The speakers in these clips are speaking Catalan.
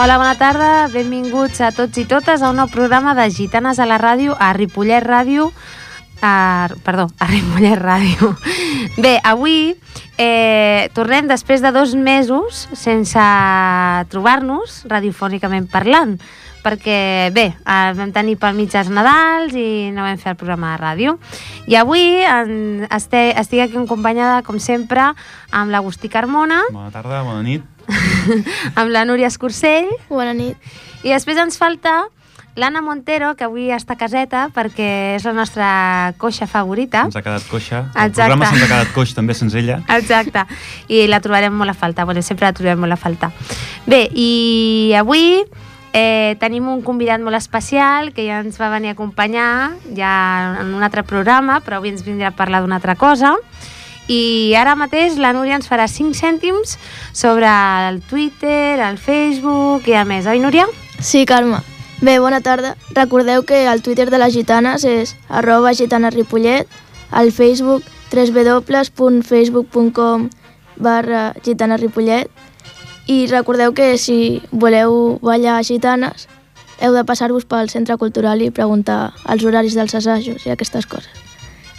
Hola, bona tarda, benvinguts a tots i totes a un nou programa de Gitanes a la ràdio, a Ripollet Ràdio, a, perdó, a Ripollet Ràdio. Bé, avui eh, tornem després de dos mesos sense trobar-nos, radiofònicament parlant, perquè, bé, eh, vam tenir pel mig els Nadals i no vam fer el programa de ràdio. I avui en, este, estic aquí acompanyada, com sempre, amb l'Agustí Carmona, Bona tarda, bona nit. Amb la Núria Escursell, Bona nit. i després ens falta l'Anna Montero, que avui està a caseta perquè és la nostra coixa favorita. Ens ha quedat coixa. El Exacte. programa se'ns ha quedat coix també sense ella. Exacte, i la trobarem molt a falta, bueno, sempre la trobem molt a falta. Bé, i avui eh, tenim un convidat molt especial que ja ens va venir a acompanyar ja en un altre programa, però avui ens vindrà a parlar d'una altra cosa. I ara mateix la Núria ens farà 5 cèntims sobre el Twitter, el Facebook i a més, oi Núria? Sí, Carme. Bé, bona tarda. Recordeu que el Twitter de les gitanes és arroba gitanesripollet, al Facebook www.facebook.com barra gitanesripollet i recordeu que si voleu ballar gitanes heu de passar-vos pel centre cultural i preguntar els horaris dels assajos i aquestes coses.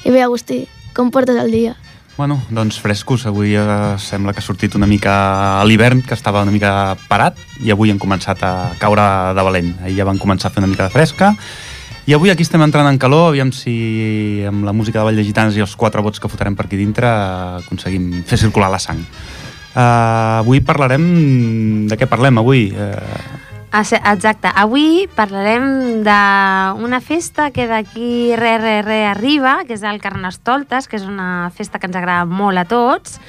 I bé, Agustí, com portes el dia? Bueno, doncs frescos. Avui eh, sembla que ha sortit una mica a l'hivern, que estava una mica parat, i avui han començat a caure de valent. Ahir ja van començar a fer una mica de fresca, i avui aquí estem entrant en calor, aviam si amb la música de Vall de Gitanes i els quatre vots que fotrem per aquí dintre aconseguim fer circular la sang. Uh, avui parlarem... De què parlem avui? Uh, Exacte. Avui parlarem d'una festa que d'aquí re, re, re arriba, que és el Carnestoltes, que és una festa que ens agrada molt a tots.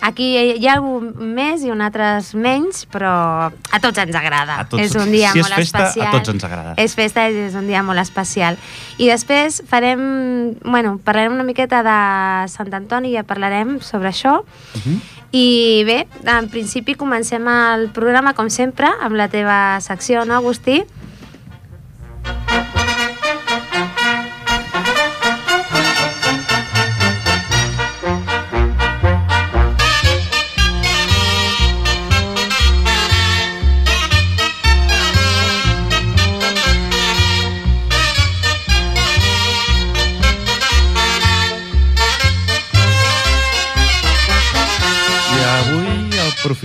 Aquí hi ha algun més i un altres menys, però a tots ens agrada. A tots- és un dia si és molt festa, a especial. tots ens agrada. És festa i és un dia molt especial. I després farem, bueno, parlarem una miqueta de Sant Antoni, ja parlarem sobre això. uh -huh. I bé, en principi comencem el programa, com sempre, amb la teva secció, no, Agustí?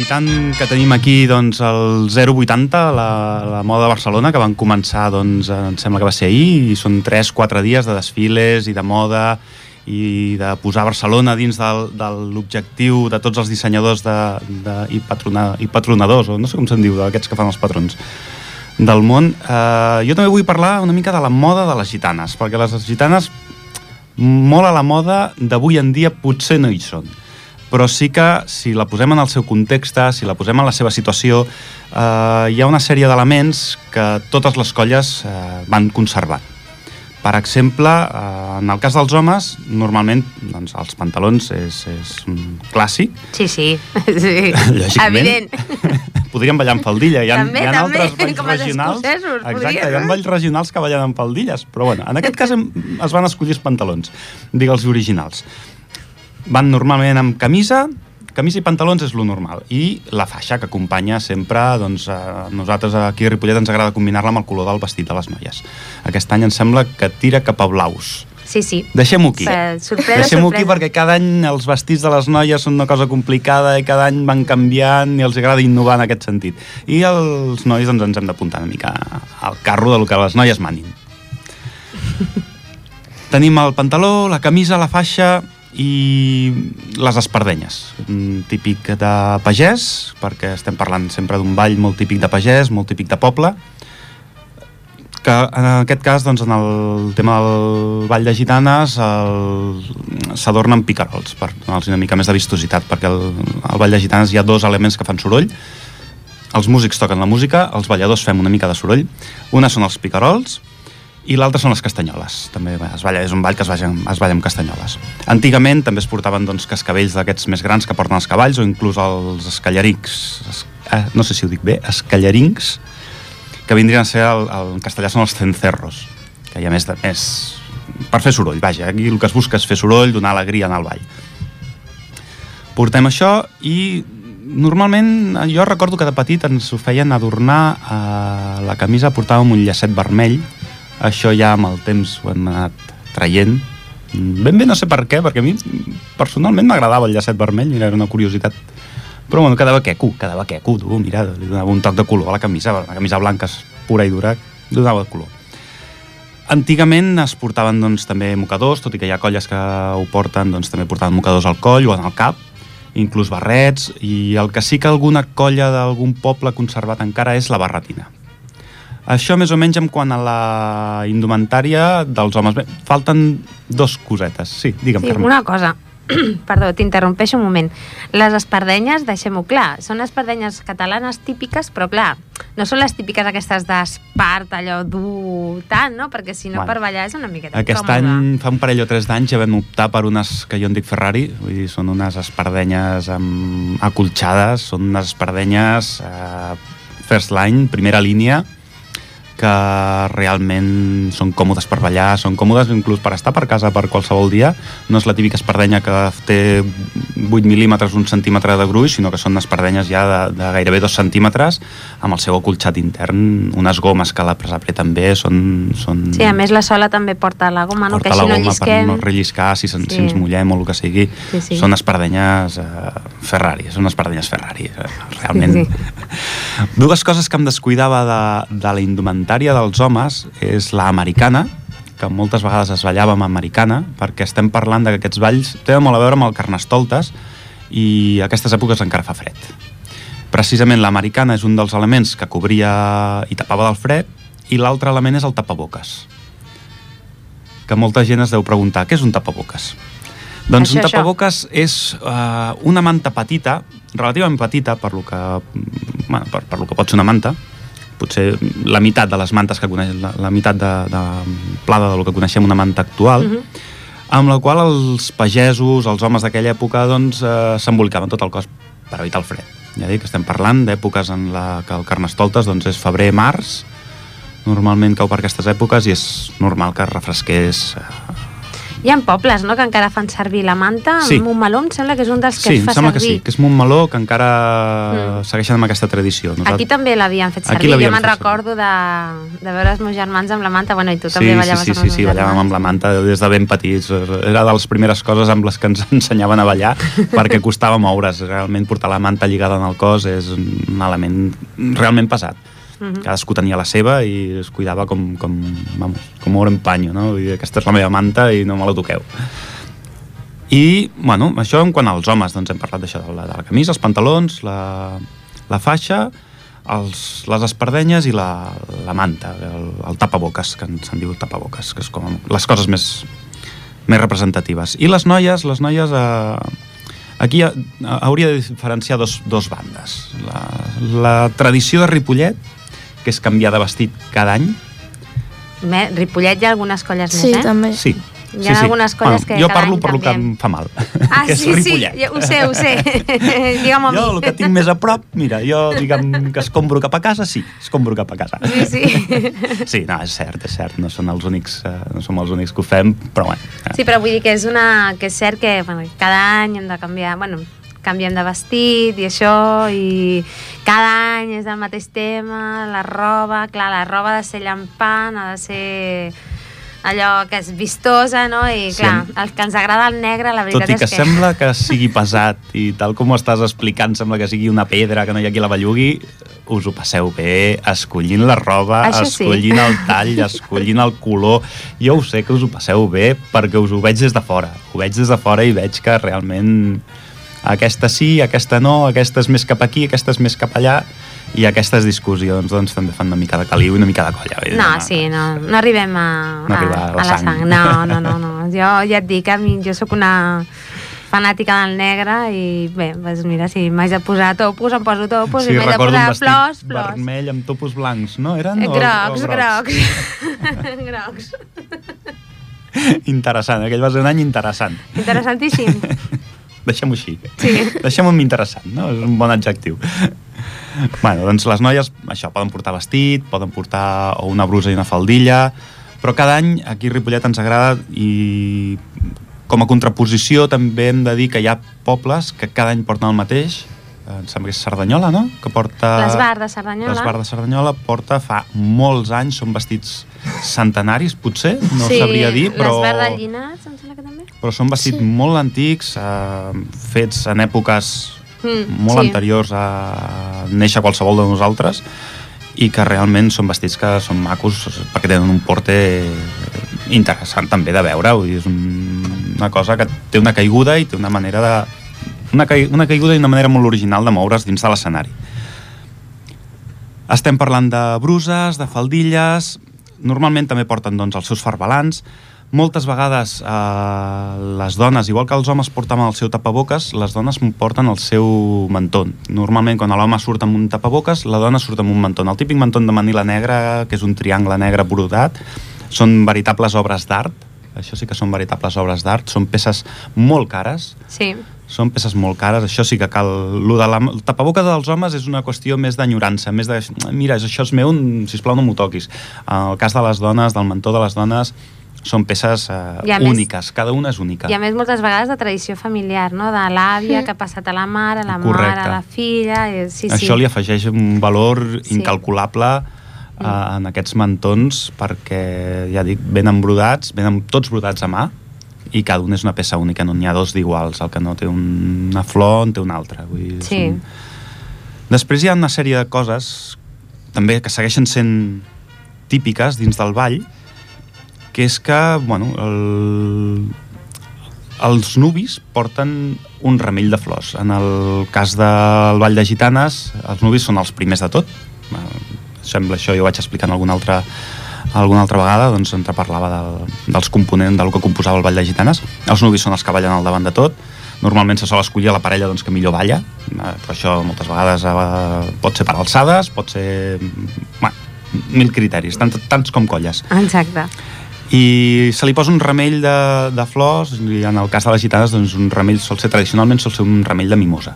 Aprofitant que tenim aquí doncs, el 080, la, la moda de Barcelona, que van començar, doncs, em sembla que va ser ahir, i són 3-4 dies de desfiles i de moda i de posar Barcelona dins del, de l'objectiu de tots els dissenyadors de, de, i, patrona, i patronadors, o no sé com se'n diu, d'aquests que fan els patrons del món. Eh, jo també vull parlar una mica de la moda de les gitanes, perquè les gitanes, molt a la moda d'avui en dia, potser no hi són però sí que si la posem en el seu context, si la posem en la seva situació, eh, hi ha una sèrie d'elements que totes les colles eh, van conservant. Per exemple, eh, en el cas dels homes, normalment doncs, els pantalons és, és un clàssic, Sí, sí. sí. Lògicament. Evident. podríem ballar amb faldilla. Hi ha, També, hi ha també, altres balls com els regionals. Exacte, podríem, hi ha balls regionals que ballen amb faldilles. Però bueno, en aquest cas hem, es van escollir els pantalons, digue'ls originals. Van normalment amb camisa, camisa i pantalons és lo normal. I la faixa, que acompanya sempre, doncs, a nosaltres aquí a Ripollet ens agrada combinar-la amb el color del vestit de les noies. Aquest any em sembla que tira cap a blaus. Sí, sí. Deixem-ho aquí. Sorpresa, Deixem-ho aquí perquè cada any els vestits de les noies són una cosa complicada i cada any van canviant i els agrada innovar en aquest sentit. I els nois doncs, ens hem d'apuntar una mica al carro del que les noies manin. Tenim el pantaló, la camisa, la faixa i les espardenyes. Típic de pagès, perquè estem parlant sempre d'un ball molt típic de pagès, molt típic de poble, que en aquest cas, doncs, en el tema del ball de gitanes el- s'adorna amb picarols per donar-los una mica més de vistositat perquè el, al ball de gitanes hi ha dos elements que fan soroll els músics toquen la música, els balladors fem una mica de soroll una són els picarols i l'altra són les castanyoles. També bé, es balla, és un ball que es balla, es balla amb castanyoles. Antigament també es portaven doncs, cascavells d'aquests més grans que porten els cavalls o inclús els escallarincs es, eh, no sé si ho dic bé, escallarincs que vindrien a ser, el, el, en castellà són els cencerros, que hi ha més, de, més per fer soroll, vaja, aquí el que es busca és fer soroll, donar alegria en el ball. Portem això i normalment, jo recordo que de petit ens ho feien adornar a la camisa, portàvem un llacet vermell, això ja amb el temps ho hem anat traient. Ben bé no sé per què, perquè a mi personalment m'agradava el llacet vermell, mira, era una curiositat. Però bueno, quedava queco, quedava queco, tu, mira, li donava un toc de color a la camisa, la camisa blanca és pura i dura, li donava color. Antigament es portaven doncs, també mocadors, tot i que hi ha colles que ho porten, doncs també portaven mocadors al coll o en el cap, inclús barrets, i el que sí que alguna colla d'algun poble conservat encara és la barretina. Això més o menys en quant a la indumentària dels homes. Bé, falten dos cosetes. Sí, digue'm, Sí, Carme. una cosa, perdó, t'interrompeixo un moment. Les espardenyes, deixem-ho clar, són espardenyes catalanes típiques, però clar, no són les típiques aquestes d'espart, allò dur, tant, no? Perquè si no Bueno, per ballar és una miqueta Aquest incòmode. any, fa un parell o tres d'anys, ja vam optar per unes que jo en dic Ferrari, vull dir, són unes espardenyes amb... acolxades, són unes espardenyes eh, first line, primera línia, que realment són còmodes per ballar, són còmodes inclús per estar per casa per qualsevol dia. No és la típica espardenya que té 8 mil·límetres, un centímetre de gruix, sinó que són espardenyes ja de, de gairebé 2 centímetres, amb el seu acolxat intern, unes gomes que la apreten bé, són... són Sí, a més la sola també porta la goma, no? porta que la així no goma per no relliscar si, sen, Sí. si ens mullem o el que sigui. Sí, sí. Són espardenyes eh, Ferrari, són espardenyes Ferrari, eh, realment. Sí, Dues coses que em descuidava de, de la indumentària dels homes és la americana, que moltes vegades es ballava amb americana, perquè estem parlant de que aquests balls tenen molt a veure amb el carnestoltes i a aquestes èpoques encara fa fred. Precisament l'americana és un dels elements que cobria i tapava del fred i l'altre element és el tapaboques que molta gent es deu preguntar, què és un tapaboques? Doncs Això, un això. tapaboques és uh, una manta petita, relativament petita per lo que, mm, bueno, per, per lo que pot ser una manta, potser la meitat de les mantes que coneix, la, la meitat de, de plada de lo que coneixem una manta actual, Mhm. amb la qual els pagesos, els homes d'aquella època, doncs, eh, s'embolicaven tot el cos per evitar el fred. Ja dic que estem parlant d'èpoques en la que el Carnestoltes doncs, és febrer-març, normalment cau per aquestes èpoques i és normal que es refresqués. Hi ha pobles, no?, que encara fan servir la manta. Sí. Montmeló em sembla que és un dels que Sí, es em fa sembla que servir. sí, que és Montmeló, que encara Mm. segueixen amb aquesta tradició. Aquí també l'havien fet servir. jo me'n servir. recordo de, de veure els meus germans amb la manta. Bueno, i tu Sí, també sí, ballaves sí, amb sí, els sí, meus ballàvem amb la manta des de ben petits. Era de les primeres coses amb les que ens ensenyaven a ballar perquè costava moure's. Realment portar la manta lligada en el cos és un element realment pesat. Mhm. Cadascú tenia la seva i es cuidava com, com, vamos, com un panyo, no? Vull dir, aquesta és la meva manta i no me la toqueu. I, bueno, això en quant als homes, doncs hem parlat d'això, de, la, de la camisa, els pantalons, la, la faixa, els, les espardenyes i la, la manta, el, el tapaboques, que se'n diu tapaboques, que és com les coses més, més representatives. I les noies, les noies... Eh, aquí ha, hauria de diferenciar dos, dos bandes. La, la tradició de Ripollet, que és canviar de vestit cada any, Me, Ripollet hi ha algunes colles Sí, més, eh? també. sí. Hi ha algunes colles que jo cada parlo any per lo que em fa mal, Ah, que és sí, sí, Ripollet. ja, ho sé, ho sé. Digue'm a mi. Jo, el que tinc més a prop, mira, jo, diguem que escombro cap a casa, sí, escombro cap a casa. Sí, sí. Sí, no, és cert, és cert, no són els únics, eh, no som els únics que ho fem, però bueno. eh, Sí, però vull dir que és, una, que és cert que bueno, cada any hem de canviar, bueno, canviem de vestit i això, i cada any és el mateix tema, la roba, clar, la roba ha de ser llampant, ha de ser allò que és vistosa, no? I Sí, clar, em- el que ens agrada el negre, la veritat Tot i que, és que... sembla que sigui pesat i tal com ho estàs explicant, sembla que sigui una pedra que no hi ha qui la bellugui, us ho passeu bé, escollint la roba, Això sí. escollint el tall, escollint el color. Jo ho sé que us ho passeu bé perquè us ho veig des de fora. Ho veig des de fora i veig que realment aquesta sí, aquesta no, aquesta és més cap aquí, aquesta és més cap allà i aquestes discussions doncs, també fan una mica de caliu i una mica de colla. vull dir, No, sí, no, no arribem a, No arriba a la a la sang. sang. No, no, no, no. Jo ja et dic, a mi, jo sóc una fanàtica del negre i bé, doncs mira, si m'haig de posar topos, em poso topos, sí, i m'haig de posar flors, flors. vermell amb topos blancs, no? Eren? Eh, O- o grocs, grocs. grocs. Interessant, aquell va ser un any interessant. Interessantíssim. Deixem-ho així. Sí. Deixem-ho interessant, no? És un bon adjectiu. bueno, doncs les noies, això, poden portar vestit, poden portar o una brusa i una faldilla, però cada any aquí a Ripollet ens agrada i com a contraposició també hem de dir que hi ha pobles que cada any porten el mateix em sembla que és Cerdanyola, no? Que porta... L'Esbar de Cerdanyola. L'Esbar de Cerdanyola porta fa molts anys, són vestits centenaris, potser, no sí, sabria dir, però... l'Esbar de Llinars, em sembla que també. Però són vestits Sí. molt antics, eh, fets en èpoques Mm, molt sí. anteriors a néixer qualsevol de nosaltres i que realment són vestits que són macos perquè tenen un porte interessant també de veure, vull dir, és un, una cosa que té una caiguda i té una manera de una, cai, una caiguda i una manera molt original de moure's dins de l'escenari. Estem parlant de bruses, de faldilles, normalment també porten doncs, els seus farbalans, moltes vegades eh, les dones, igual que els homes porten el seu tapaboques, les dones porten el seu mentó. Normalment quan l'home surt amb un tapaboques, la dona surt amb un mentó. El típic mentó de manila negra, que és un triangle negre brodat, són veritables obres d'art, això sí que són veritables obres d'art, són peces molt cares, Sí. Són peces molt cares, això sí que cal... Lo de la, el tapaboca dels homes és una qüestió més d'enyorança, més de... Mira, això és meu, sisplau no m'ho toquis. En el cas de les dones, del mentó de les dones, són peces eh, a més- úniques, cada una és única. I a més moltes vegades de tradició familiar, no? De l'àvia Mm. que ha passat a la mare, a la Correcte. mare, a la filla... i- Sí, sí. Això li afegeix un valor Sí. incalculable eh, en aquests mantons perquè, ja dic, venen brodats, venen tots brodats a mà i cada un és una peça única, no n'hi ha dos d'iguals, el que no té un, una flor en té una altra. Vull dir, Sí. un... Després hi ha una sèrie de coses també que segueixen sent típiques dins del ball, que és que, bueno, el... els nubis porten un remell de flors. En el cas del Ball de Gitanes, els nubis són els primers de tot. Sembla això, jo ho vaig explicar en alguna altra, alguna altra vegada, doncs entre parlava del, dels components, del que composava el Ball de Gitanes. Els nubis són els que ballen al davant de tot. Normalment se sol escollir la parella doncs, que millor balla, eh, però això moltes vegades eh, pot ser per alçades, pot ser... Bueno, mil criteris, tant, tants com colles Exacte. i se li posa un remell de, de flors i en el cas de les gitanes doncs un remell sol ser tradicionalment sol ser un remell de mimosa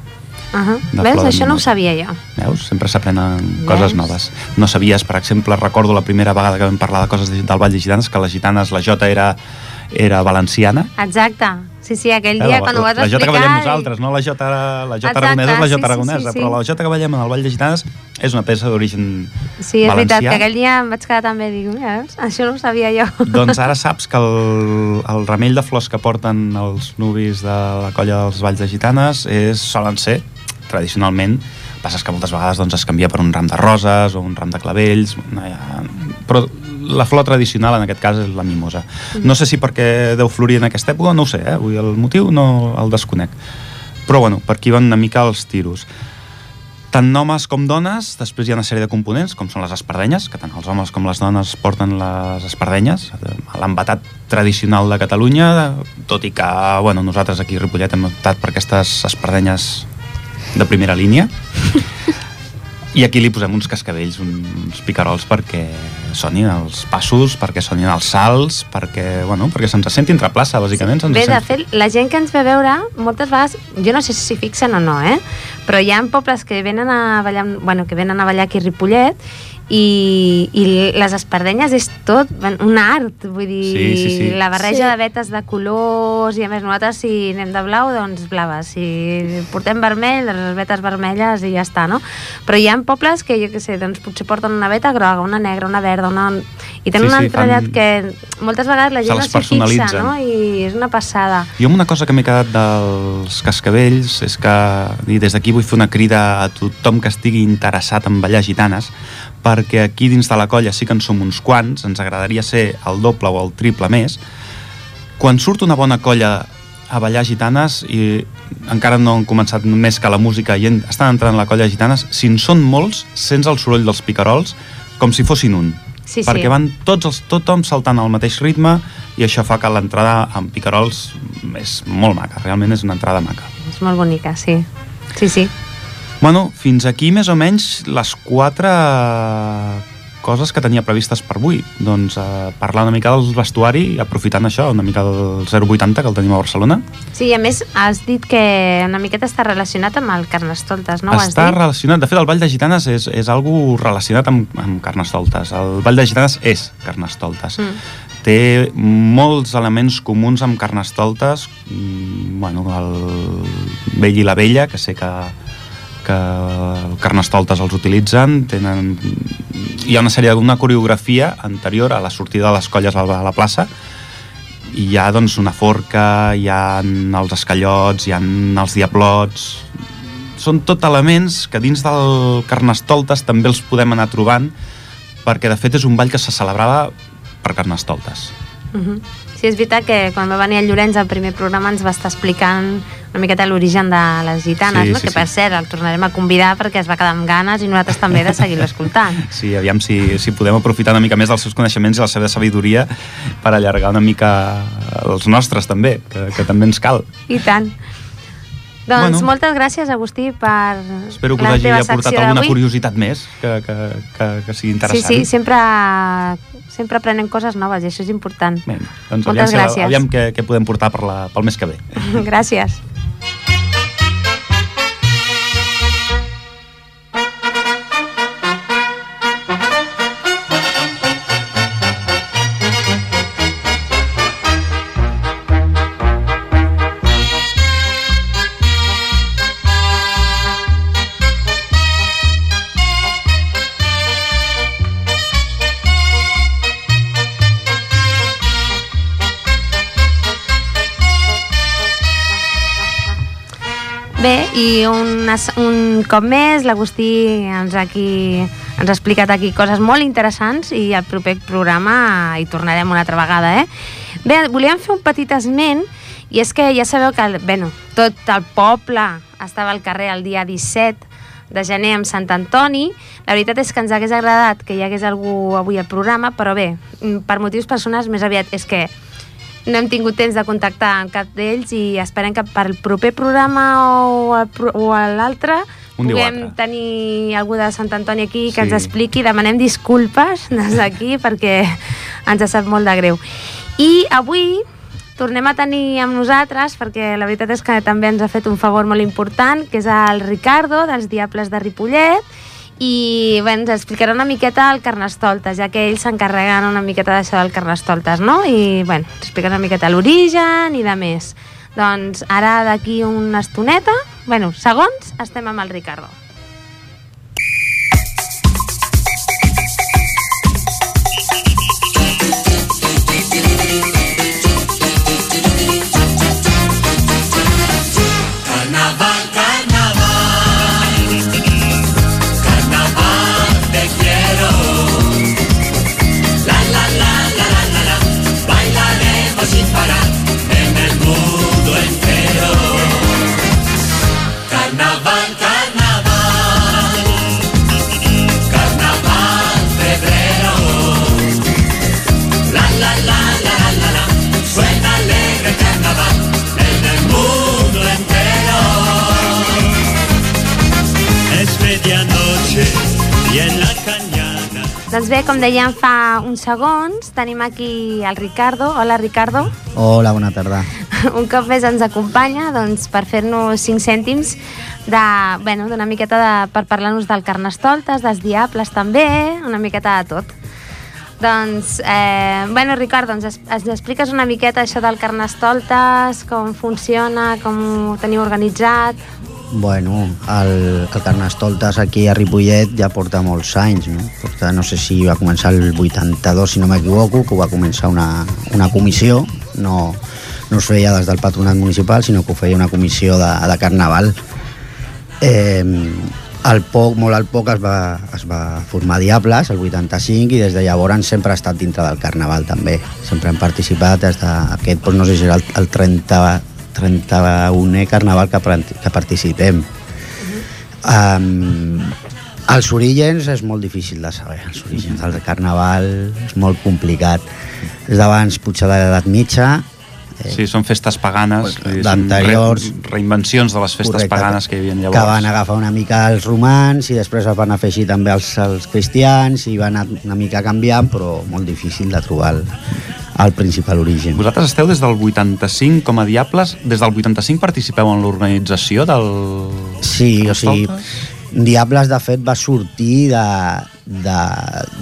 Uh -huh. Veus? Això no ho sabia jo. veus? sempre s'aprenen coses noves no sabies, per exemple, recordo la primera vegada que vam parlar de coses de, del Vall de Gitanes que les gitanes, la Jota era, era valenciana Exacte. Sí, sí, aquell dia la, quan ho vas la, la Jota que explicar... ballem i- nosaltres, no la Jota, la Jota Exacte, aragonesa és la sí, Jota sí, aragonesa, sí, sí. però la Jota que ballem en el Vall de Gitanes és una peça d'origen Sí, és valencià. veritat, que aquell dia em vaig quedar també, dic, mira, veus? això no ho sabia jo. Doncs ara saps que el, el remell de flors que porten els nubis de la colla dels Valls de Gitanes és, solen ser, tradicionalment, passes que moltes vegades doncs, es canvia per un ram de roses o un ram de clavells, però la flor tradicional en aquest cas és la mimosa. No sé si perquè deu florir en aquesta època, no ho sé, eh? El motiu no el desconec. Però bueno, per aquí van una mica els tiros tant homes com dones, després hi ha una sèrie de components, com són les espardenyes, que tant els homes com les dones porten les espardenyes, l'embatat tradicional de Catalunya, tot i que bueno, nosaltres aquí a Ripollet hem optat per aquestes espardenyes de primera línia. I aquí li posem uns cascavells, uns picarols perquè sonin els passos, perquè sonin els salts, perquè, bueno, perquè se'ns senti entre plaça, bàsicament. Bé, de sent- fet, la gent que ens ve a veure, moltes vegades, jo no sé si s'hi fixen o no, eh? però hi ha pobles que venen a ballar, bueno, que venen a ballar aquí a Ripollet i, i les espardenyes és tot un art, vull dir, Sí, sí, sí. la barreja Sí. de vetes de colors i a més nosaltres si anem de blau, doncs blaves, si portem vermell, doncs les vetes vermelles i ja està, no? Però hi ha pobles que, jo què sé, doncs potser porten una veta groga, una negra, una verda, una... i tenen Sí, un sí, entrellat fan- que moltes vegades la gent no s'hi fixa, no? I és una passada. Jo amb una cosa que m'he quedat dels cascavells és que, i des d'aquí vull fer una crida a tothom que estigui interessat en ballar gitanes, perquè aquí dins de la colla sí que en som uns quants, ens agradaria ser el doble o el triple més. Quan surt una bona colla a ballar gitanes i encara no han començat més que la música i estan entrant a la colla de gitanes, si en són molts, sents el soroll dels picarols com si fossin un. Sí, sí. perquè van tots els, tothom saltant al mateix ritme i això fa que l'entrada amb picarols és molt maca, realment és una entrada maca. És molt bonica, sí. Sí, sí. Bueno, fins aquí més o menys les quatre coses que tenia previstes per avui. Doncs eh, parlar una mica del vestuari, aprofitant això, una mica del 080 que el tenim a Barcelona. Sí, a més has dit que una miqueta està relacionat amb el Carnestoltes, no Està dit? relacionat, de fet el Ball de Gitanes és, és algo relacionat amb, amb Carnestoltes. El Ball de Gitanes és Carnestoltes. Mm. té molts elements comuns amb Carnestoltes, mm, bueno, el vell i la vella, que sé que, que Carnestoltes els utilitzen, tenen... hi ha una sèrie d'una coreografia anterior a la sortida de les colles a la, plaça i hi ha doncs, una forca, hi ha els escallots, hi ha els diablots... Són tot elements que dins del Carnestoltes també els podem anar trobant perquè de fet és un ball que se celebrava per Carnestoltes. Uh -huh. Sí, és veritat que quan va venir el Llorenç al primer programa ens va estar explicant una miqueta l'origen de les gitanes, Sí, no? sí, que per sí. cert el tornarem a convidar perquè es va quedar amb ganes i nosaltres també de seguir-lo escoltant. Sí, aviam si, si podem aprofitar una mica més dels seus coneixements i la seva sabidoria per allargar una mica els nostres també, que, que també ens cal. I tant. Doncs Bueno. moltes gràcies, Agustí, per Espero que us hagi aportat alguna curiositat més que, que, que, que sigui Sí, interessant. sí, sempre, sempre aprenem coses noves i això és important. Vinga, doncs Moltes aviam, gràcies. aviam què, què podem portar per la, pel mes que ve. gràcies. Bé, i un, un cop més l'Agustí ens, aquí, ens ha explicat aquí coses molt interessants i al proper programa hi tornarem una altra vegada, eh? Bé, volíem fer un petit esment i és que ja sabeu que bueno, tot el poble estava al carrer el dia 17 de gener amb Sant Antoni. La veritat és que ens hagués agradat que hi hagués algú avui al programa, però bé, per motius personals més aviat és que no hem tingut temps de contactar amb cap d'ells i esperem que per al proper programa o, pro- o l'altre puguem tenir algú de Sant Antoni aquí que Sí. ens expliqui, demanem disculpes des d'aquí perquè ens sap molt de greu. I avui tornem a tenir amb nosaltres, perquè la veritat és que també ens ha fet un favor molt important, que és el Ricardo, dels Diables de Ripollet, i bé, ens explicarà una miqueta el Carnestoltes, ja que ells s'encarreguen una miqueta d'això del Carnestoltes, no? I bé, ens explicarà una miqueta l'origen i de més. Doncs ara d'aquí una estoneta, bueno, segons, estem amb el Ricardo. Doncs bé, com dèiem fa uns segons, tenim aquí el Ricardo. Hola, Ricardo. Hola, bona tarda. un cop més ens acompanya doncs, per fer-nos 5 cèntims de, bueno, miqueta de, per parlar-nos del Carnestoltes, dels Diables també, una miqueta de tot. Doncs, eh, bueno, Ricard, doncs es, ens expliques una miqueta això del Carnestoltes, com funciona, com ho teniu organitzat... Bueno, el, el Carnestoltes aquí a Ripollet ja porta molts anys, no? Porta, no sé si va començar el 82, si no m'equivoco, que va començar una, una comissió, no, no es feia des del patronat municipal, sinó que ho feia una comissió de, de carnaval. Eh, al poc, molt al poc es va, es va formar Diables, el 85, i des de llavors sempre ha estat dintre del carnaval també. Sempre hem participat des d'aquest, doncs no sé si serà el, el 30, 31è carnaval que, que participem. Um, els orígens és molt difícil de saber, els orígens del carnaval és molt complicat. Des d'abans potser de l'edat mitja, Sí, són festes paganes, eh, d'anteriors. re, reinvencions de les festes Correcte, paganes que hi havia llavors. que van agafar una mica els romans i després es van afegir també els, els cristians i van anar una mica canviant, però molt difícil de trobar el, el principal origen. Vosaltres esteu des del 85 com a Diables, des del 85 participeu en l'organització del... Sí, o sigui? Diables, de fet, va sortir de, de,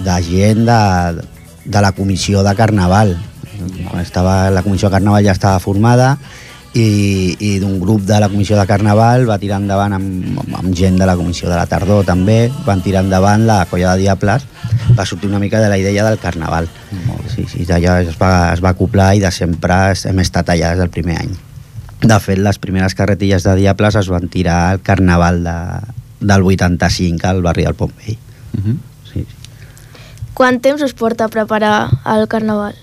de gent de, de la comissió de Carnaval. Quan estava, la comissió de Carnaval ja estava formada i, i d'un grup de la comissió de Carnaval va tirar endavant amb, amb, amb gent de la comissió de la tardor també, van tirar endavant la colla de Diables, va sortir una mica de la idea del Carnaval. Sí, sí, d'allò es va, es va acoplar i de sempre hem estat allà des del primer any. De fet, les primeres carretilles de Diables es van tirar al Carnaval de, del 85 al barri del Pont Vell. Uh -huh. Sí, sí. Quant temps us porta preparar el carnaval?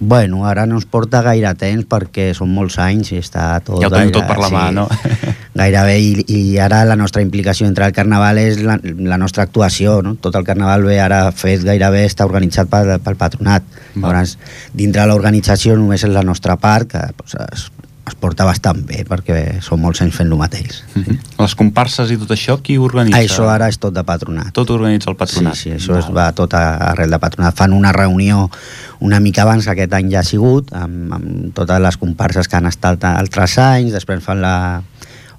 Bueno, ara no ens porta gaire temps perquè són molts anys i està tot... Ja ho tenim gaire- tot per la mà, no? Gairebé, i, i ara la nostra implicació entre el carnaval és la, la nostra actuació, no? Tot el carnaval ve ara fet gairebé està organitzat pel, pel patronat. Va. Llavors, dintre de l'organització només és la nostra part que pues, es, porta bastant bé perquè són molts anys fent el mateix. Uh -huh. Les comparses i tot això, qui organitza? Això ara és tot de patronat. Tot organitza el patronat. Sí, sí, això es va tot arrel de patronat. Fan una reunió una mica abans que aquest any ja ha sigut, amb, amb totes les comparses que han estat altres anys, després fan la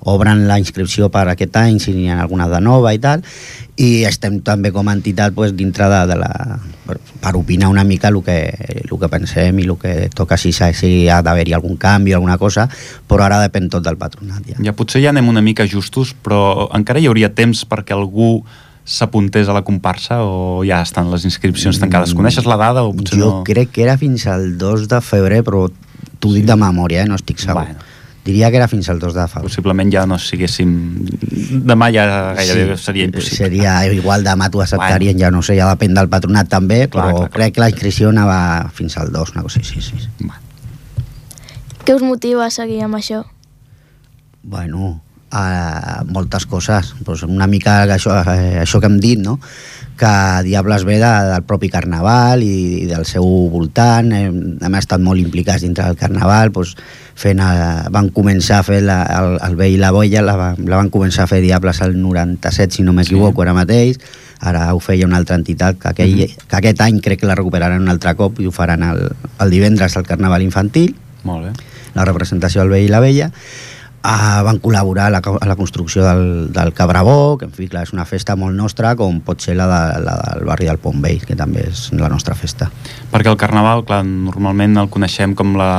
obren la inscripció per aquest any si n'hi ha alguna de nova i tal i estem també com a entitat pues, dintre de, de la, per, per opinar una mica el que, el que pensem i el que toca si, si ha d'haver-hi algun canvi o alguna cosa, però ara depèn tot del patronat ja. Ja potser ja anem una mica justos, però encara hi hauria temps perquè algú s'apuntés a la comparsa o ja estan les inscripcions tancades? Coneixes la dada o potser Mm, jo no? crec que era fins al 2 de febrer, però t'ho dic de memòria, eh? no estic segur. Bueno. Diria que era fins al 2 de febrer. Possiblement ja no siguéssim... Demà ja gairebé seria impossible. Seria igual demà t'ho acceptarien, ja no sé, ja depèn del patronat també, Clar, però clar, clar. crec que la inscripció anava fins al 2, una cosa així, sí, sí. Bueno. Què us motiva a seguir amb això? Bueno, uh, moltes coses. Pues una mica això, això que hem dit, no? que Diables ve de, del propi Carnaval i, i del seu voltant, hem, hem estat molt implicats dintre del Carnaval, doncs fent, eh, van començar a fer la, el, el Vell i la Boia, la, la van començar a fer Diables al 97, si no m'equivoco, ara mateix, ara ho feia una altra entitat, que, aquell, que aquest any crec que la recuperaran un altre cop i ho faran el, el divendres al Carnaval Infantil, Molt bé. la representació del Vell i la Vella, uh, van col·laborar a la, a la construcció del, del Cabrabó, que en fi, clar, és una festa molt nostra, com pot ser la, de, la del barri del Pont Vell, que també és la nostra festa. Perquè el carnaval, clar, normalment el coneixem com la,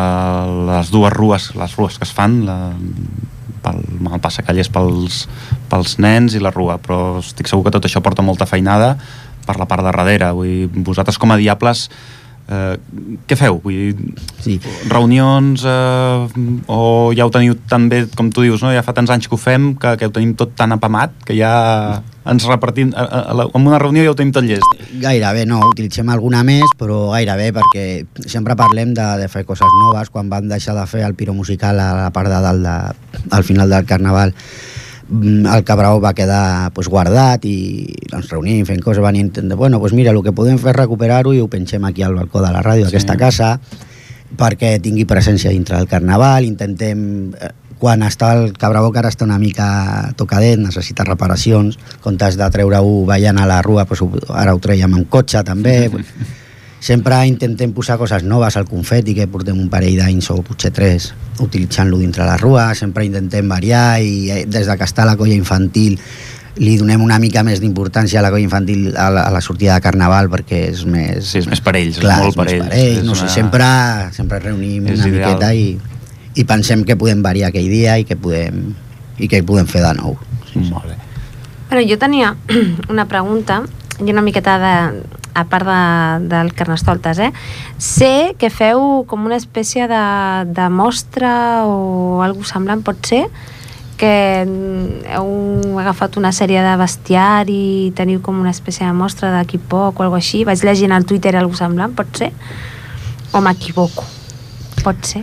les dues rues, les rues que es fan, la, pel, el passacallers pels, pels nens i la rua, però estic segur que tot això porta molta feinada per la part de darrere. Vull vosaltres com a diables, eh, què feu? Vull dir, Sí. reunions eh, o ja ho teniu tan bé com tu dius, no? ja fa tants anys que ho fem que, que ho tenim tot tan apamat que ja ens repartim a, a, a, la- en una reunió ja ho tenim tot llest Gairebé no, utilitzem alguna més, però gairebé perquè sempre parlem de, de fer coses noves. Quan vam deixar de fer el piro musical a la part de dalt, de, al final del Carnaval, el Cabrao va quedar pues, guardat i ens reunim fent coses, van intentar, bueno, pues mira, el que podem fer és recuperar-ho i ho pensem aquí al balcó de la ràdio d'aquesta Sí. casa perquè tingui presència dintre del Carnaval, intentem eh, quan està el Cabrabó que ara està una mica tocadet, necessita reparacions, en comptes de treure-ho ballant a la rua, doncs ho- ara ho treiem amb cotxe també. Sempre intentem posar coses noves al confeti, que portem un parell d'anys o potser tres utilitzant-lo dintre la rua, sempre intentem variar i eh, des de que està la colla infantil li donem una mica més d'importància a la colla infantil a la, a la sortida de Carnaval perquè és més... Sí, és més per ells, és Clar, molt és per ells. per ells. És No sé, una- sempre, sempre reunim És una ideal. miqueta i, i pensem que podem variar aquell dia i que podem, i que podem fer de nou. Molt bé. Bueno, jo tenia una pregunta i una miqueta de, a part de, del Carnestoltes, eh? Sé que feu com una espècie de, de mostra o alguna semblant, pot ser? que heu agafat una sèrie de bestiari i teniu com una espècie de mostra d'aquí poc o alguna així. Vaig llegint al Twitter alguna semblant, pot ser? O m'equivoco? Pot ser?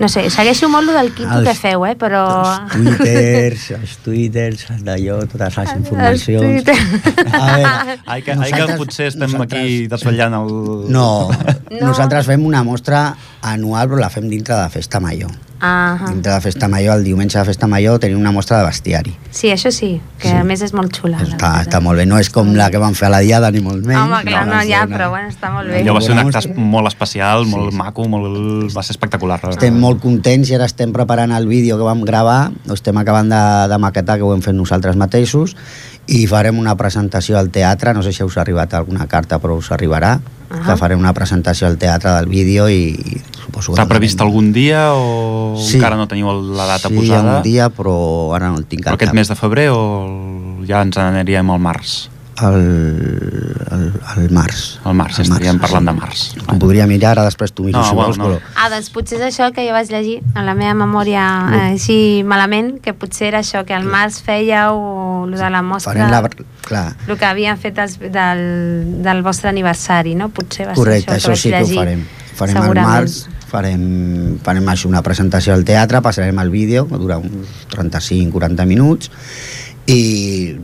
No sé, segueixo molt lo del quinto Els- que feu, eh? Però... Els twitters, els twitters, d'allò, totes les informacions. A veure, Ai, que, ai, que potser estem aquí desvetllant el... No, No. nosaltres fem una mostra anual, però la fem dintre de Festa Major. Ah, Dintre de Festa Major, el diumenge de Festa Major, tenim una mostra de bestiari. sí, això sí, que Sí. a més és molt xula. la Està, està molt bé, no és com la que van fer a la Diada, ni molt menys. Home, clar, no, fer ja, una- però bueno, està molt bé. Allò va ser un acte molt especial, Sí, molt sí. maco, molt... va ser espectacular. Estem molt contents i ara estem preparant el vídeo que vam gravar, ho estem acabant de, de maquetar, que ho hem fet nosaltres mateixos, i farem una presentació al teatre, no sé si us ha arribat alguna carta, però us arribarà, Ah. que farem una presentació al teatre del vídeo i, i suposo que... Està previst algun dia o Sí. encara no teniu la data sí, posada? un dia, però ara no el tinc Però aquest mes de febrer o ja ens n'aniríem al març? El, el, el març. Al març, El estaríem parlant de març. Ho podria mirar, ara després tu mires No, si vols, no. però... Ah, doncs potser és això que jo vaig llegir en la meva memòria eh, així malament, que potser era això, que al març fèieu lo de la mostra, Farem la... Clar, el que havien fet els, del, del vostre aniversari, no? Potser va correcte, ser això, això que sí que ho farem. Farem al març, farem, farem així una presentació al teatre, passarem el vídeo, que dura uns 35-40 minuts, i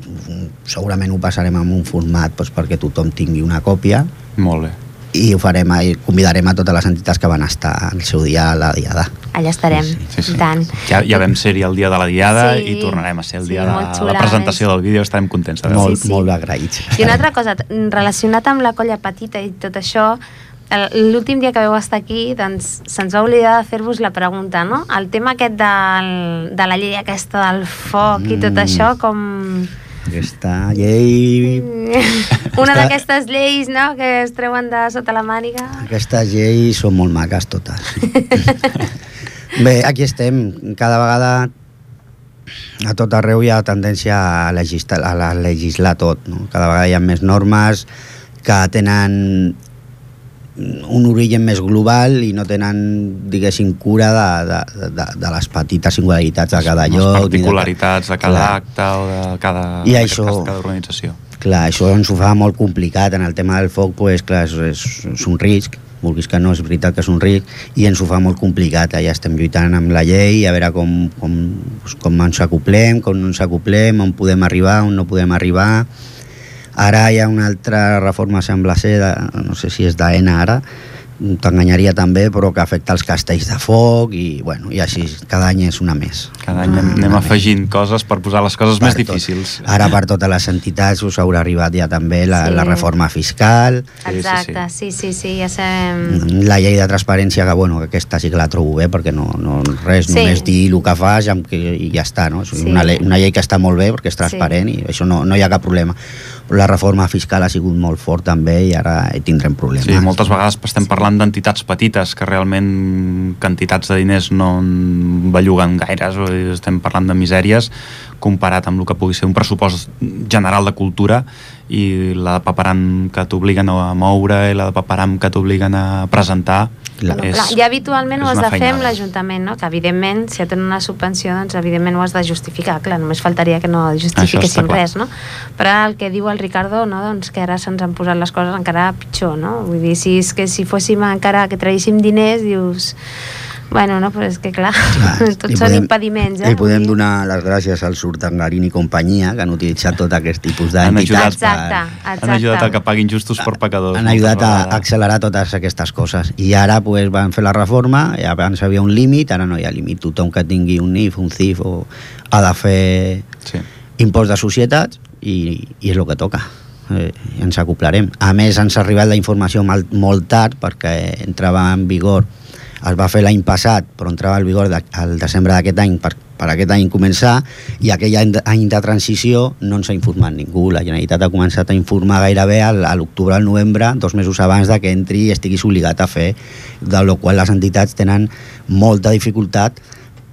segurament ho passarem en un format doncs, perquè tothom tingui una còpia Molt bé. i ho farem, i convidarem a totes les entitats que van estar al seu dia a la diada. Allà estarem, Sí, sí. i tant. Ja, ja vam ser-hi el dia de la diada Sí, i tornarem a ser el sí, dia de xula, la presentació del vídeo. Estarem contents de molt, veure. sí. molt agraïts. I una altra cosa, relacionat amb la colla petita i tot això, el- l'últim dia que vau estar aquí, doncs se'ns va oblidar de fer-vos la pregunta, no? El tema aquest del, de la llei aquesta del foc i tot Mm. això, com... Aquesta llei... Una Està- d'aquestes lleis, no?, que es treuen de sota la màniga. Aquestes lleis són molt maques totes. Bé, aquí estem. Cada vegada a tot arreu hi ha tendència a legislar, a legislar tot. No? Cada vegada hi ha més normes que tenen un origen més global i no tenen, diguéssim, cura de, de, de, de les petites singularitats de cada Les lloc. de ca- particularitats de cada Clar. acte o de cada, I això- cas, de cada organització. Clar, això ens ho fa molt complicat. En el tema del foc, pues, clar, és, és, un risc, vulguis que no, és veritat que és un risc, i ens ho fa molt complicat. Allà estem lluitant amb la llei, a veure com, com, com ens acoplem, com no ens acoplem, on podem arribar, on no podem arribar. Ara hi ha una altra reforma, sembla ser, de, no sé si és d'AENA ara, t'enganyaria també, però que afecta els castells de foc i, bueno, i així, cada any és una més. Cada any anem, anem Una més. afegint coses per posar les coses Per més tot. difícils. Ara per totes les entitats us haurà arribat ja també la, Sí. la reforma fiscal, sí, Exacte, sí, sí, sí, ja sabem... la llei de transparència, que bueno, que aquesta sí que la trobo bé, perquè no, no res, Sí. només dir el que fas i ja està, no? És Sí. una, llei, una llei que està molt bé perquè és transparent i això no, no hi ha cap problema. La reforma fiscal ha sigut molt fort també i ara tindrem problemes. Sí, moltes vegades estem parlant d'entitats petites que realment quantitats de diners no en belluguen dir, estem parlant de misèries comparat amb el que pugui ser un pressupost general de cultura i la de paperam que t'obliguen a moure i la de paperam que t'obliguen a presentar Clar. Bueno, clar, ja habitualment ho és has de fer amb l'Ajuntament, no? que evidentment, si et donen una subvenció, doncs evidentment ho has de justificar, clar, només faltaria que no justifiquessin res, no? Però el que diu el Ricardo, no? doncs que ara se'ns han posat les coses encara pitjor, no? Vull dir, si és que si fóssim encara que traguéssim diners, dius... Bueno, no, però és que clar, Clar, tots són podem- impediments, eh? Li podem donar les gràcies al Surtangarín i companyia, que han utilitzat tot aquest tipus Han d'entitats. Exacte, per- exacte. han ajudat a que paguin justos per pecadors. han ajudat a accelerar totes aquestes coses. I ara pues, van fer la reforma, i abans hi havia un límit, ara no hi ha límit. Tothom que tingui un NIF, un CIF, o, ha de fer Sí. impost de societats i, i és el que toca. Eh, i ens acoplarem. A més, ens ha arribat la informació molt, molt tard perquè entrava en vigor es va fer l'any passat, però entrava en vigor de, al desembre d'aquest any per, per aquest any començar, i aquell any de, any de transició no ens ha informat ningú. La Generalitat ha començat a informar gairebé al- a l'octubre, al novembre, dos mesos abans de que entri i estiguis obligat a fer, de la qual les entitats tenen molta dificultat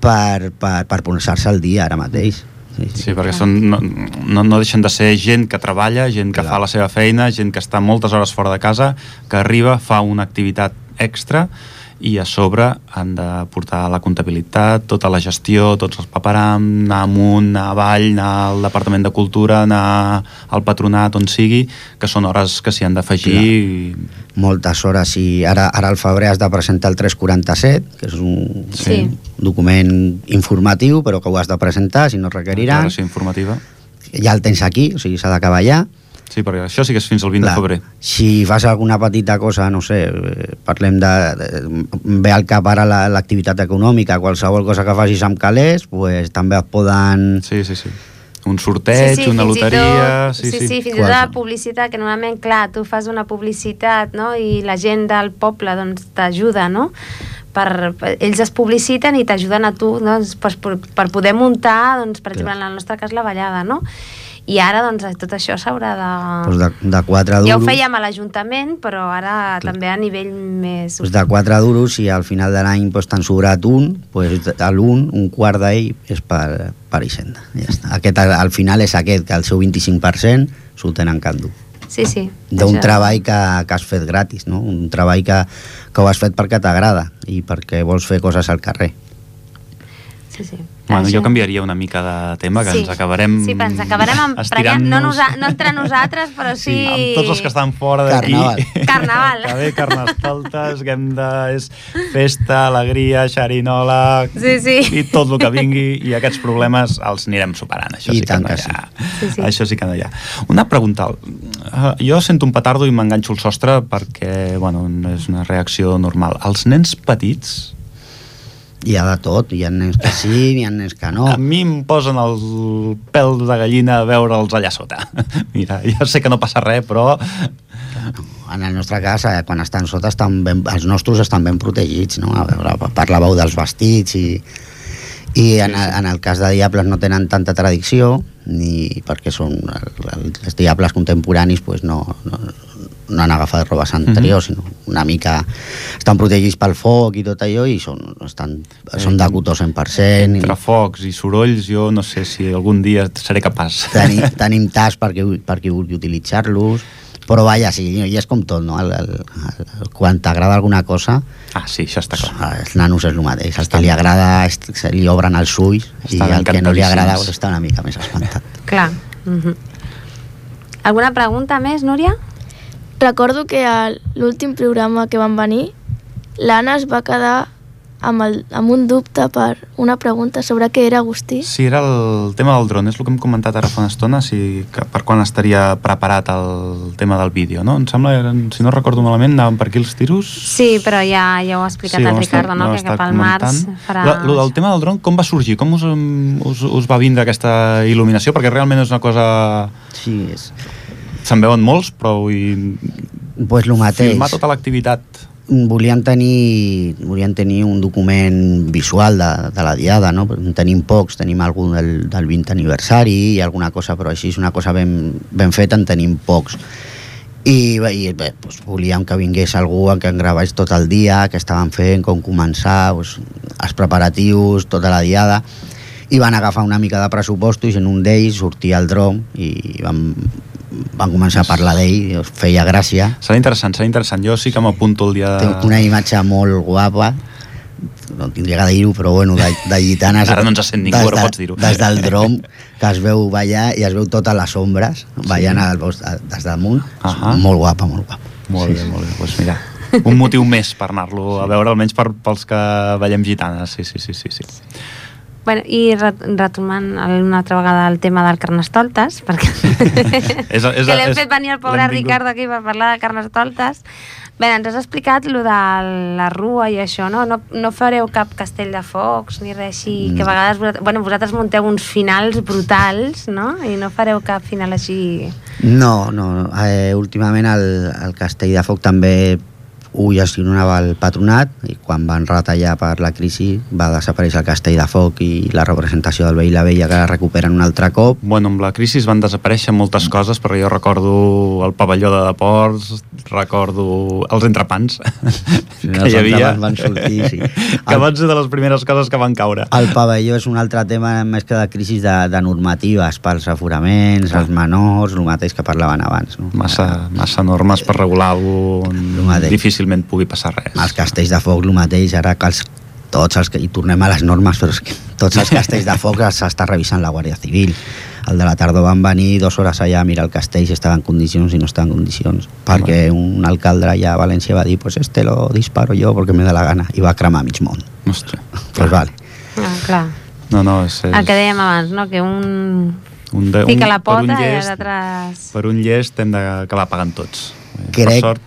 per, per, per posar-se al dia ara mateix. Sí, sí. Sí, perquè són, no, no, no deixen de ser gent que treballa, gent que Clar. fa la seva feina, gent que està moltes hores fora de casa, que arriba, fa una activitat extra i a sobre han de portar la comptabilitat, tota la gestió, tots els paperam, anar amunt, anar avall, anar al Departament de Cultura, anar al patronat, on sigui, que són hores que s'hi han d'afegir. i- moltes hores i ara, ara al febrer has de presentar el 347 que és un Sí. document informatiu però que ho has de presentar si no requerirà declaració informativa. ja el tens aquí, o sigui s'ha d'acabar ja Sí, perquè això sí que és fins al 20 de febrer. si fas alguna petita cosa, no sé, parlem de... ve al cap ara la- l'activitat econòmica, qualsevol cosa que facis amb calés, pues, també et poden... Sí, sí, sí. Un sorteig, una fins i loteria... Tot, sí, sí, sí, fins i tot la publicitat, que normalment, clar, tu fas una publicitat, no?, i la gent del poble, doncs, t'ajuda, no?, per, per, ells es publiciten i t'ajuden a tu, doncs, per, per, per poder muntar, doncs, per exemple, en el nostre cas, la ballada, no?, I ara, doncs, tot això s'haurà de... Pues de, de 4 duros... Ja ho fèiem a l'Ajuntament, però ara també a nivell més... Pues de 4 duros, si al final de l'any pues, t'han sobrat un, pues, l'un, un quart d'ell és per, per Hisenda. Ja està. Aquest, al, al final és aquest, que el seu 25% s'ho tenen que endur. Sí, sí. d'un treball que, que has fet gratis, no? un treball que, que ho has fet perquè t'agrada i perquè vols fer coses al carrer. Sí, sí. Bueno, jo canviaria una mica de tema, que Sí. ens acabarem... Sí, ens acabarem emprenyant, no, nosa, no entre nosaltres, però sí... Sí, amb tots els que estan fora d'aquí. Carnaval. Carnaval. que bé, carnestoltes, que hem de... És festa, alegria, xerinola... Sí, sí. I tot el que vingui, i aquests problemes els anirem superant. Això I sí que tant no que hi ha. Sí, sí. Això sí que no hi ha. Una pregunta. Uh, jo sento un petardo i m'enganxo al sostre perquè, bueno, és una reacció normal. Els nens petits, Hi ha de tot, hi ha nens que sí, hi ha nens que no. A mi em posen el pèl de gallina a veure'ls allà sota. Mira, ja sé que no passa res, però... En la nostra casa, eh, quan estan sota, estan ben, els nostres estan ben protegits, no? A veure, parlàveu dels vestits i, i en, en el cas de Diables no tenen tanta tradició, ni perquè són el, el, els Diables contemporanis pues no, no, no han agafat robes anteriors, sinó una mica estan protegits pel foc i tot allò i són, estan, són de cotó 100%. Entre focs i sorolls, jo no sé si algun dia seré capaç. tenim, tenim tas perquè, perquè vulgui utilitzar-los però vaja, sí, i és com tot no? el, el, el, quan t'agrada alguna cosa Ah, sí, això està clar. els nanos és el mateix el que li agrada se li obren els ulls i el que no li agrada pues, està una mica més espantat Clar. Mm -hmm. Alguna pregunta més, Núria? Recordo que a l'últim programa que van venir, l'Anna es va quedar amb, el, amb un dubte per una pregunta sobre què era Agustí. Sí, era el tema del dron, és el que hem comentat ara fa una estona, si, que per quan estaria preparat el tema del vídeo, no? Em sembla, eren- si no recordo malament, anaven per aquí els tiros? Sí, però ja, ja ho ha explicat ho el Ricardo, no? Que cap al març farà... La, lo del tema del dron, com va sorgir? Com us, us, us va vindre aquesta il·luminació? Perquè realment és una cosa... sí, és, Se'n veuen molts, però vull pues el mateix filmar tota l'activitat. volíem tenir, volíem tenir un document visual de, de la diada, no? En tenim pocs, tenim algun del, del 20 aniversari i alguna cosa, però així és una cosa ben, ben feta, en tenim pocs. I, i bé, doncs, volíem que vingués algú que en gravés tot el dia, que estaven fent, com començar, doncs, els preparatius, tota la diada, i van agafar una mica de pressupostos i en un d'ells sortia el dron i van, van començar a parlar d'ell, feia gràcia, Serà interessant, serà interessant. Jo sí que m'apunto el dia de... Té una imatge molt guapa, no tindria que dir-ho, però bueno, de, de gitanes... Ara no ens sent ningú, des però de- pots dir-ho. Des del drom, que es veu ballar i es veu totes les ombres ballant al, bosc- des damunt. Ahà. Molt guapa, molt guapa. Molt bé, molt bé. Doncs mira, un motiu més per anar-lo a veure, almenys per, pels que ballem gitanes. Sí, sí, sí, sí. sí. Bueno, I re- retomant una altra vegada el tema del Carnestoltes, perquè És- és- que l'hem fet venir el pobre Ricardo aquí per parlar de Carnestoltes. Bé, ens has explicat lo de la rua i això, no? No, no fareu cap castell de focs ni res així, que a vegades vosaltres, bueno, vosaltres munteu uns finals brutals, no? I no fareu cap final així... No, no, eh, últimament el, el Castell de Foc també ho gestionava el patronat i quan van retallar per la crisi va desaparèixer el Castell de Foc i la representació del veí la vella que la recuperen un altre cop Bueno, amb la crisi van desaparèixer moltes coses, però jo recordo el pavelló de deports, recordo els entrepans Sí, que els hi havia, van sortir, sí. que van ser de les primeres coses que van caure. El pavelló és un altre tema més que de crisi de, de normatives pels aforaments, els menors, el mateix que parlaven abans. No? Massa, massa normes per regular cosa mateix. Difícilment pugui passar res. Els castells de foc, el mateix, ara que els, tots els que... I tornem a les normes, però és que tots els castells de foc els està revisant la Guàrdia Civil. El de la tardor van venir dues hores allà a mirar el castell si estava en condicions i no estava en condicions. Perquè un alcalde allà a València va dir pues este lo disparo yo porque me da la gana. I va cremar mig món. Ostres. Pues vale. Ah, clar. No, no, és, és El que dèiem abans, no? Que un un de, fica la per un pota i llest- l'altre... Per un llest hem d'acabar pagant tots. Eh, Crec- Per sort,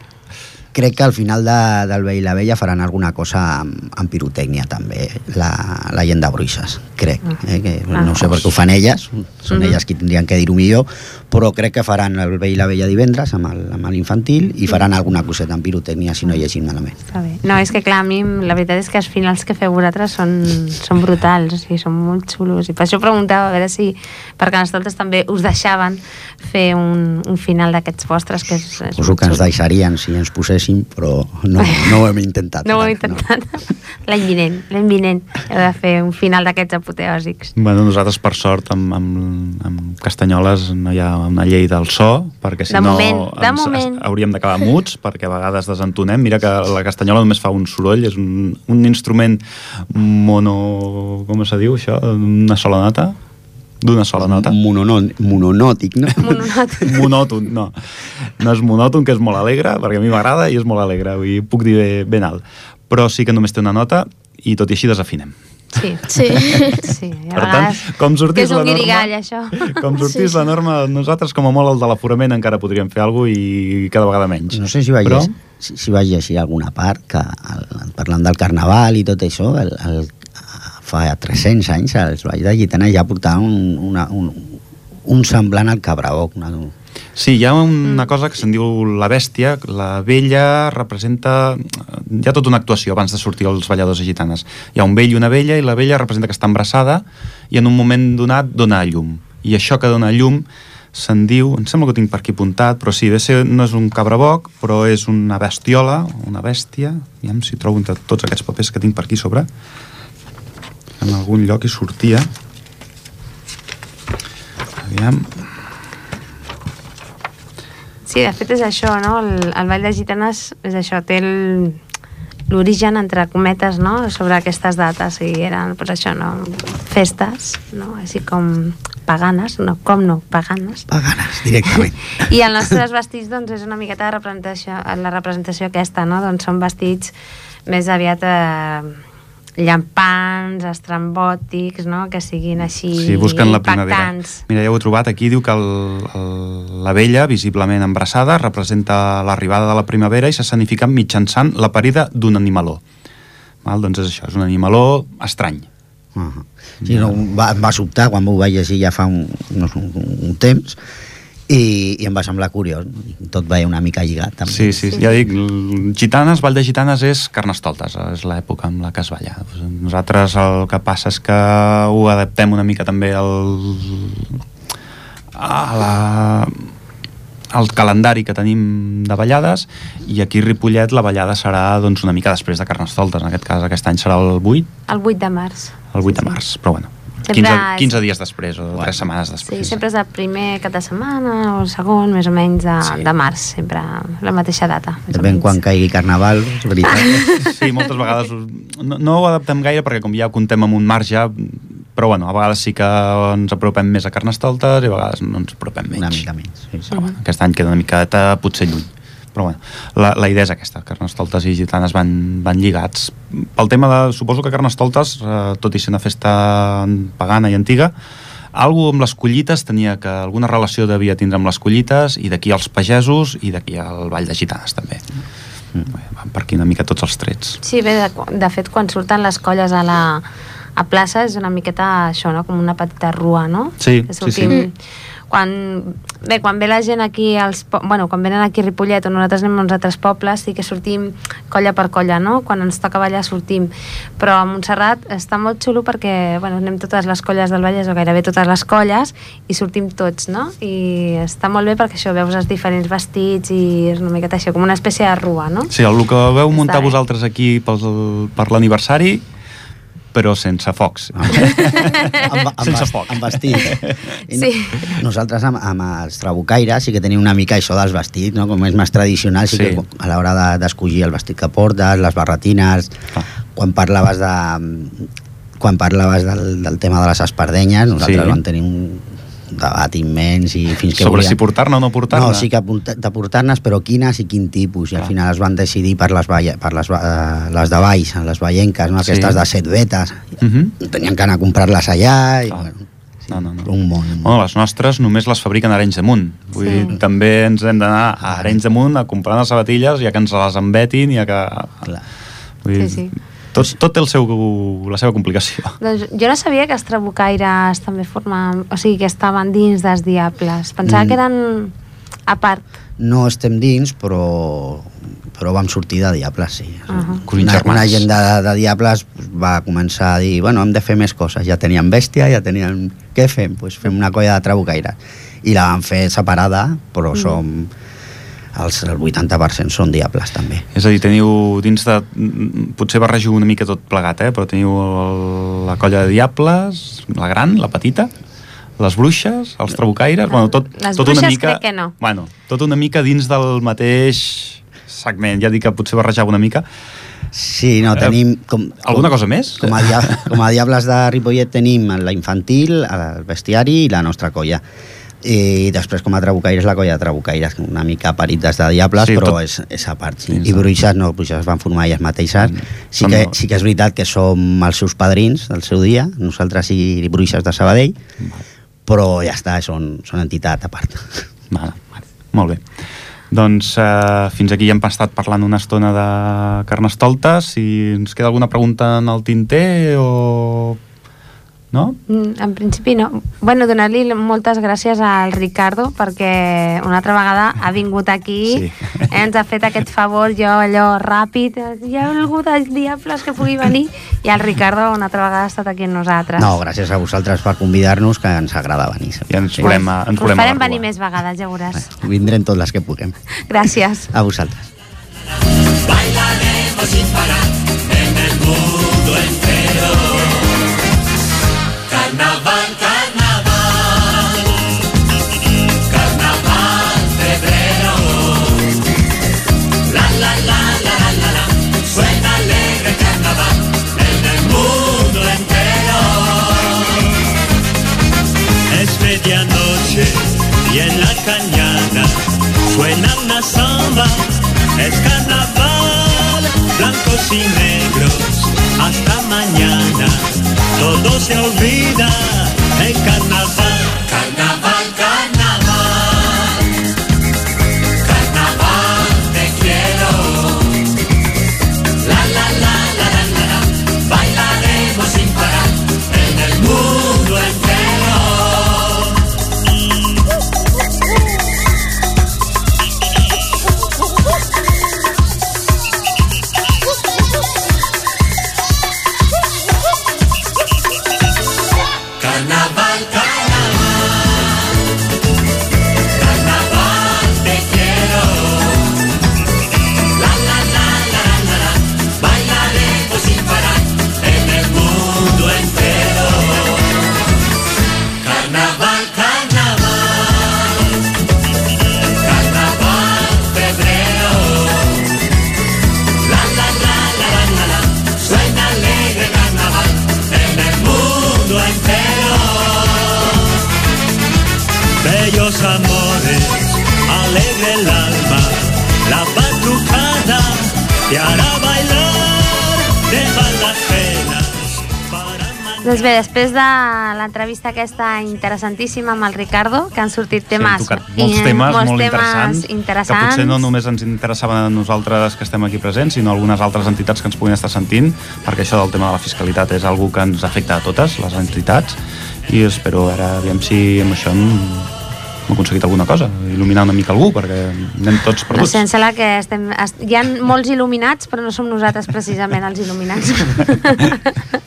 Crec que al final de, del Vell i la Vella faran alguna cosa amb, amb pirotècnia també, la, la gent de Bruixes. crec, eh, que Ah. no sé per què ho fan elles, són Mhm. elles qui tindrien que dir-ho millor, però crec que faran el vell i la vella divendres amb el- amb l'infantil i faran alguna coseta amb pirotècnia si no llegim malament. Està bé. No, és que clar, a mi la veritat és que els finals que feu vosaltres són, són brutals, o sigui, són molt xulos. I per això preguntava a veure si, perquè les toltes també us deixaven fer un, un final d'aquests vostres, que és, és Suposo que ens deixarien si ens poséssim, però no, no ho hem intentat. No ho he encara, intentat. L'any vinent, l'any vinent heu de fer un final d'aquests apoteòsics. Bueno, nosaltres, per sort, amb, amb, amb Castanyoles no hi ha una llei del so, perquè si De no moment, de ens, moment. hauríem d'acabar muts, perquè a vegades desentonem. Mira que la castanyola només fa un soroll, és un, un instrument mono... com se diu això? Una sola nota? D'una sola nota? Mononò- mononòtic, no? Mononòtic. monòton, no. No és monòton, que és molt alegre, perquè a mi m'agrada i és molt alegre, vull dir, puc dir ben, ben alt. Però sí que només té una nota i tot i així desafinem. Sí. Sí. Sí, Per tant, com que sortís és la norma... guirigall, això. Com sortís Sí, la norma, nosaltres com a molt el de l'aforament encara podríem fer alguna cosa i cada vegada menys. No sé si vaig, Però... si, si vaig llegir alguna part que el, parlant del carnaval i tot això, el, el, fa 300 anys els Valls de Gitana ja portaven un, una, un, un semblant al cabraboc. Una, Sí, hi ha una Mm. cosa que se'n diu la bèstia, la vella representa... Hi ha tota una actuació abans de sortir els balladors i gitanes. Hi ha un vell i una vella, i la vella representa que està embarassada i en un moment donat dona llum. I això que dona llum se'n diu, em sembla que ho tinc per aquí apuntat, però sí, de ser, no és un cabraboc, però és una bestiola, una bèstia, aviam si trobo entre tots aquests papers que tinc per aquí sobre, en algun lloc hi sortia. Aviam, Sí, de fet és això, no? El, el Ball de Gitanes és això, té el- l'origen, entre cometes, no? sobre aquestes dates, i eren, pues això, no? festes, no? així com paganes, no, com no, paganes. paganes, directament. I els nostres vestits, doncs, és una miqueta de representació, la representació aquesta, no? Doncs són vestits més aviat eh, llampants, estrambòtics, no? Que siguin així Sí, busquen la primavera. Mira, ja ho he trobat. Aquí diu que el, el, la vella, visiblement embarassada, representa l'arribada de la primavera i s'escenifica mitjançant la parida d'un animaló. Val? Doncs és això, és un animaló estrany. Uh -huh. sí, no, em va, em va sobtar quan m'ho vaig llegir ja fa un, no, sé, un, un temps i, i em va semblar curiós. Tot va una mica lligat. També. Sí, sí, sí, ja dic, gitanes, Vall de Gitanes és Carnestoltes, és l'època en la que es balla. Nosaltres el que passa és que ho adaptem una mica també al, a la, al calendari que tenim de ballades i aquí a Ripollet la ballada serà doncs, una mica després de Carnestoltes, en aquest cas aquest any serà el 8, El 8 de març. el 8 Sí, de sí. març, però bueno, Sempre 15, és- 15 dies després o 3 setmanes Sí, després. sempre és el primer cap de setmana o el segon, més o menys, de, Sí. de març, sempre la mateixa data. Depèn quan caigui carnaval, és veritat. Sí, moltes vegades no, no ho adaptem gaire perquè com ja comptem amb un marge però bueno, a vegades sí que ens apropem més a Carnestoltes i a vegades no ens apropem menys. Una mica menys. Sí, sí. Però, bueno, aquest any queda una miqueta potser lluny. Però bueno, la, la idea és aquesta, Carnestoltes i Gitanes van, van lligats. Pel tema de, suposo que Carnestoltes, eh, tot i ser una festa pagana i antiga, algú amb les collites tenia que alguna relació devia tindre amb les collites i d'aquí els pagesos i d'aquí al Vall de Gitanes també. Mm. Van per aquí una mica tots els trets. Sí, bé, de, de fet, quan surten les colles a la a plaça és una miqueta això, no? Com una petita rua, no? Sí, Que sí, sí. sortim- Quan, bé, quan ve la gent aquí als, bueno, quan venen aquí a Ripollet o nosaltres anem a uns altres pobles sí que sortim colla per colla, no? Quan ens toca ballar sortim. Però a Montserrat està molt xulo perquè, bueno, anem totes les colles del Vallès o gairebé totes les colles i sortim tots, no? I està molt bé perquè això, veus els diferents vestits i és una miqueta això, com una espècie de rua, no? Sí, el que veu muntar vosaltres aquí pel, per l'aniversari, però sense focs. amb, amb, Sense foc. amb vestit. I Sí. Nosaltres amb, amb els trabucaires sí que tenim una mica això dels vestits, no? com és més tradicional, sí, Sí. que a l'hora de- d'escollir el vestit que portes, les barretines, Ah. quan parlaves de quan parlaves del, del tema de les espardenyes, nosaltres Sí. vam tenir un debat immens i fins que Sobre volíem... si portar-ne o no portar-ne. No, sí que de portar-nes, però quines i quin tipus. I al Clar. final es van decidir per les, balla, per les, uh, les de Valls, les vallenques, no? Sí. aquestes de set vetes. Uh -huh. Tenien que anar a comprar-les allà i, Clar. bueno, No, no, no. un món. Un món. Bueno, les nostres només les fabriquen a Arenys de Munt. Vull Sí. dir, també ens hem d'anar a Arenys de Munt a comprar les sabatilles i a que ens les embetin i a que... Clar. Vull dir, Sí, sí. Tot, tot té el seu, la seva complicació. Doncs jo no sabia que els trabucaires també formen... O sigui, que estaven dins dels diables. Pensava Mm. que eren a part. No estem dins, però, però vam sortir de Diables, sí. Ahà. Cosins Una, germans. una gent de, de Diables va començar a dir, bueno, hem de fer més coses. Ja teníem bèstia, ja teníem... Què fem? Pues fem una colla de trabucaires. I la vam fer separada, però Mm. som... Els, el 80% són Diables, també. És a dir, teniu dins de... Potser barrejo una mica tot plegat, eh? però teniu el, la colla de diables, la gran, la petita, les bruixes, els trabucaires... Bueno, tot, Les tot una mica, crec que no. Bueno, tot una mica dins del mateix segment. Ja dic que potser barrejava una mica. Sí, no, Eh, tenim... Com, alguna cosa més? Com a, dia, com a Diables de Ripollet tenim la infantil, el bestiari i la nostra colla. I després com a trabucaires la colla de trabucaires, una mica parites de Diables, Sí, però tot- és, és a part. Sí. I bruixes no, bruixes es van formar elles mateixes. Mm. Sí que, no- sí que és veritat que som els seus padrins del seu dia, nosaltres i bruixes de Sabadell, però ja està, són, són entitat a part. Vale, vale. Molt bé. Doncs eh, fins aquí ja hem estat parlant una estona de carnestoltes. Si ens queda alguna pregunta en el tinter o... No? Mm, En principi no. Bueno, donar-li moltes gràcies al Ricardo perquè una altra vegada ha vingut aquí, Sí. ens ha fet aquest favor, jo allò ràpid, hi ha algú dels diables que pugui venir i el Ricardo una altra vegada ha estat aquí amb nosaltres. No, gràcies a vosaltres per convidar-nos, que ens agrada venir. Ja ens volem, a- ens Us volem farem venir més vegades, ja veuràs. Vindrem tot les que puguem. Gràcies. A vosaltres. Bailaremos sin parar en el mundo medianoche y en la cañada suena una samba. Es carnaval, blancos y negros, hasta mañana. Todo se olvida en. Carnaval, carnaval. Doncs bé, després de l'entrevista aquesta interessantíssima amb el Ricardo, que han sortit temes... Sí, hem tocat molts temes molts molt temes interessants, interessants. que potser no només ens interessaven a nosaltres que estem aquí presents, sinó algunes altres entitats que ens puguin estar sentint, perquè això del tema de la fiscalitat és algo que ens afecta a totes les entitats, i espero ara aviam si amb això hem, aconseguit alguna cosa, il·luminar una mica algú, perquè anem tots No perduts. sé, em sembla que estem, est hi ha molts il·luminats, però no som nosaltres precisament els il·luminats.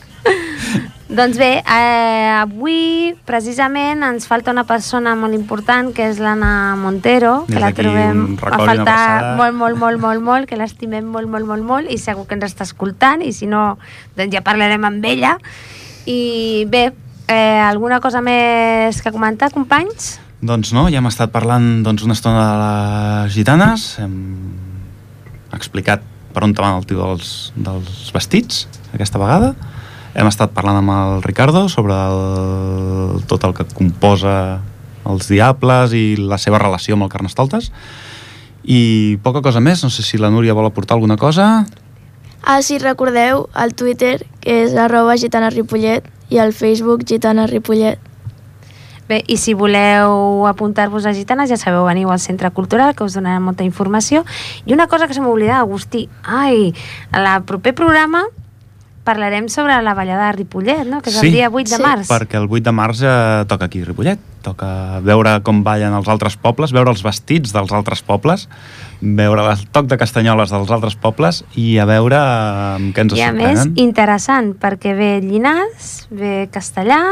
doncs bé, eh, avui precisament ens falta una persona molt important, que és l'Anna Montero, que Des la trobem a faltar molt, molt, molt, molt, molt, que l'estimem molt, molt, molt, molt, i segur que ens està escoltant, i si no, doncs ja parlarem amb ella. I bé, eh, alguna cosa més que comentar, companys? Doncs no, ja hem estat parlant doncs, una estona de les gitanes, hem explicat per on van el tio dels, dels vestits, aquesta vegada. Hem estat parlant amb el Ricardo sobre el, tot el que composa els Diables i la seva relació amb el Carnestoltes. I poca cosa més, no sé si la Núria vol aportar alguna cosa. Ah, si recordeu, el Twitter, que és arroba gitana Ripollet, i el Facebook gitana Ripollet. Bé, i si voleu apuntar-vos a Gitanes, ja sabeu, veniu al Centre Cultural, que us donarà molta informació. I una cosa que se m'oblida, Agustí, ai, el proper programa parlarem sobre la ballada de Ripollet, no? que és Sí. el dia 8 de Sí. març. perquè el 8 de març eh, toca aquí Ripollet, toca veure com ballen els altres pobles, veure els vestits dels altres pobles, veure el toc de castanyoles dels altres pobles i a veure eh, què ens I a més, sorprenen. interessant, perquè ve Llinars, ve Castellà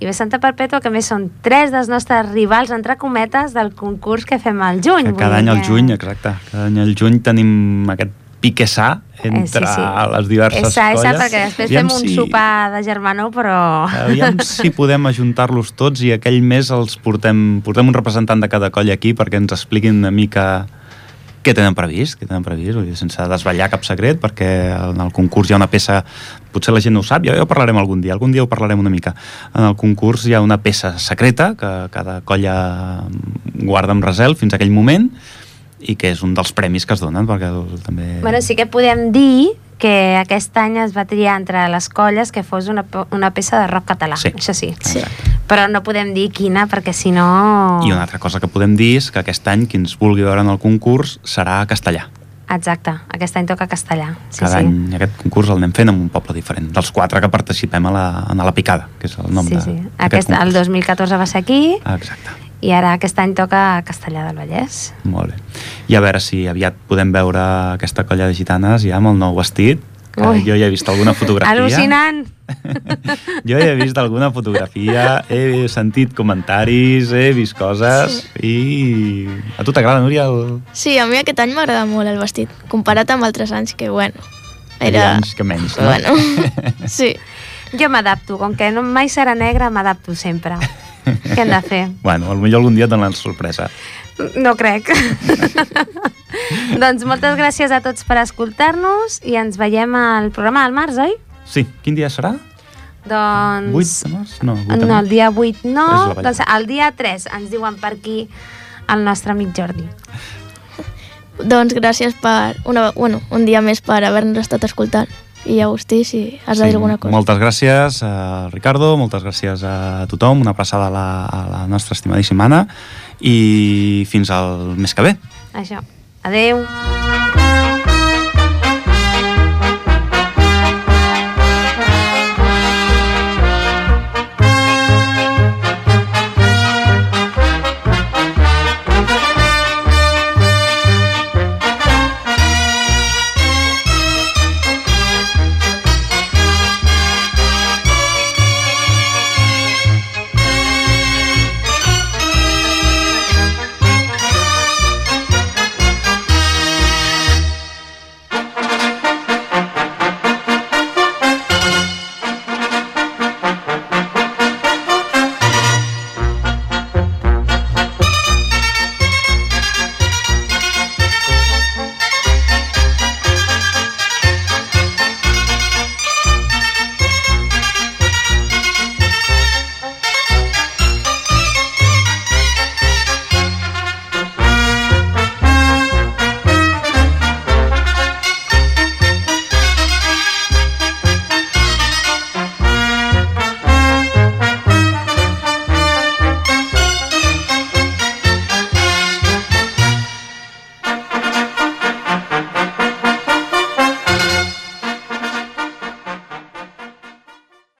i ve Santa Perpètua, que més són tres dels nostres rivals, entre cometes, del concurs que fem al juny. Que cada any al que- juny, exacte, cada any al juny tenim aquest pique sa entre Eh, sí, sí. les diverses És sa, és sa, colles. perquè després Aviam fem un si- sopar de germanor, però... Aviam si podem ajuntar-los tots i aquell mes els portem, portem un representant de cada colla aquí perquè ens expliquin una mica què tenen previst, què tenen previst, vull dir, sense desvetllar cap secret, perquè en el concurs hi ha una peça, potser la gent no ho sap, ja, ja ho parlarem algun dia, algun dia ho parlarem una mica. En el concurs hi ha una peça secreta que cada colla guarda amb resel fins a aquell moment i que és un dels premis que es donen, perquè també... Bueno, sí que podem dir que aquest any es va triar entre les colles que fos una, una peça de rock català, Sí. això sí. Sí. Però no podem dir quina, perquè si no... I una altra cosa que podem dir és que aquest any qui ens vulgui veure en el concurs serà a castellà. Exacte, aquest any toca castellà. Sí, Cada sí. any aquest concurs el anem fent en un poble diferent, dels quatre que participem a la, a la Picada, que és el nom sí, de, sí. Aquest, el concurs. 2014 va ser aquí Exacte, i ara aquest any toca Castellà del Vallès. molt bé. I a veure si aviat podem veure aquesta colla de gitanes ja amb el nou vestit, que Ui. jo ja he vist alguna fotografia. Al·lucinant! Jo ja he vist alguna fotografia, he sentit comentaris, he vist coses i... A tu t'agrada, Núria? El... Sí, a mi aquest any m'agrada molt el vestit, comparat amb altres anys que, bueno, Hi ha anys que menys, no? Bueno, sí. Jo m'adapto, com que no mai serà negra, m'adapto sempre. Què hem de fer? Bueno, potser algun dia et donen sorpresa. No crec. doncs moltes gràcies a tots per escoltar-nos i ens veiem al programa del març, oi? Sí, quin dia serà? Doncs... 8 de març? No, 8 de No, març. el dia 8 És no, doncs el dia 3 ens diuen per aquí el nostre amic Jordi. Doncs gràcies per una, bueno, un dia més per haver-nos estat escoltant. I Agustí, si has de dir alguna cosa. Moltes gràcies a Ricardo, moltes gràcies a tothom, una abraçada a la, a la nostra estimadíssima Anna i fins al mes que ve. Això. Adeu.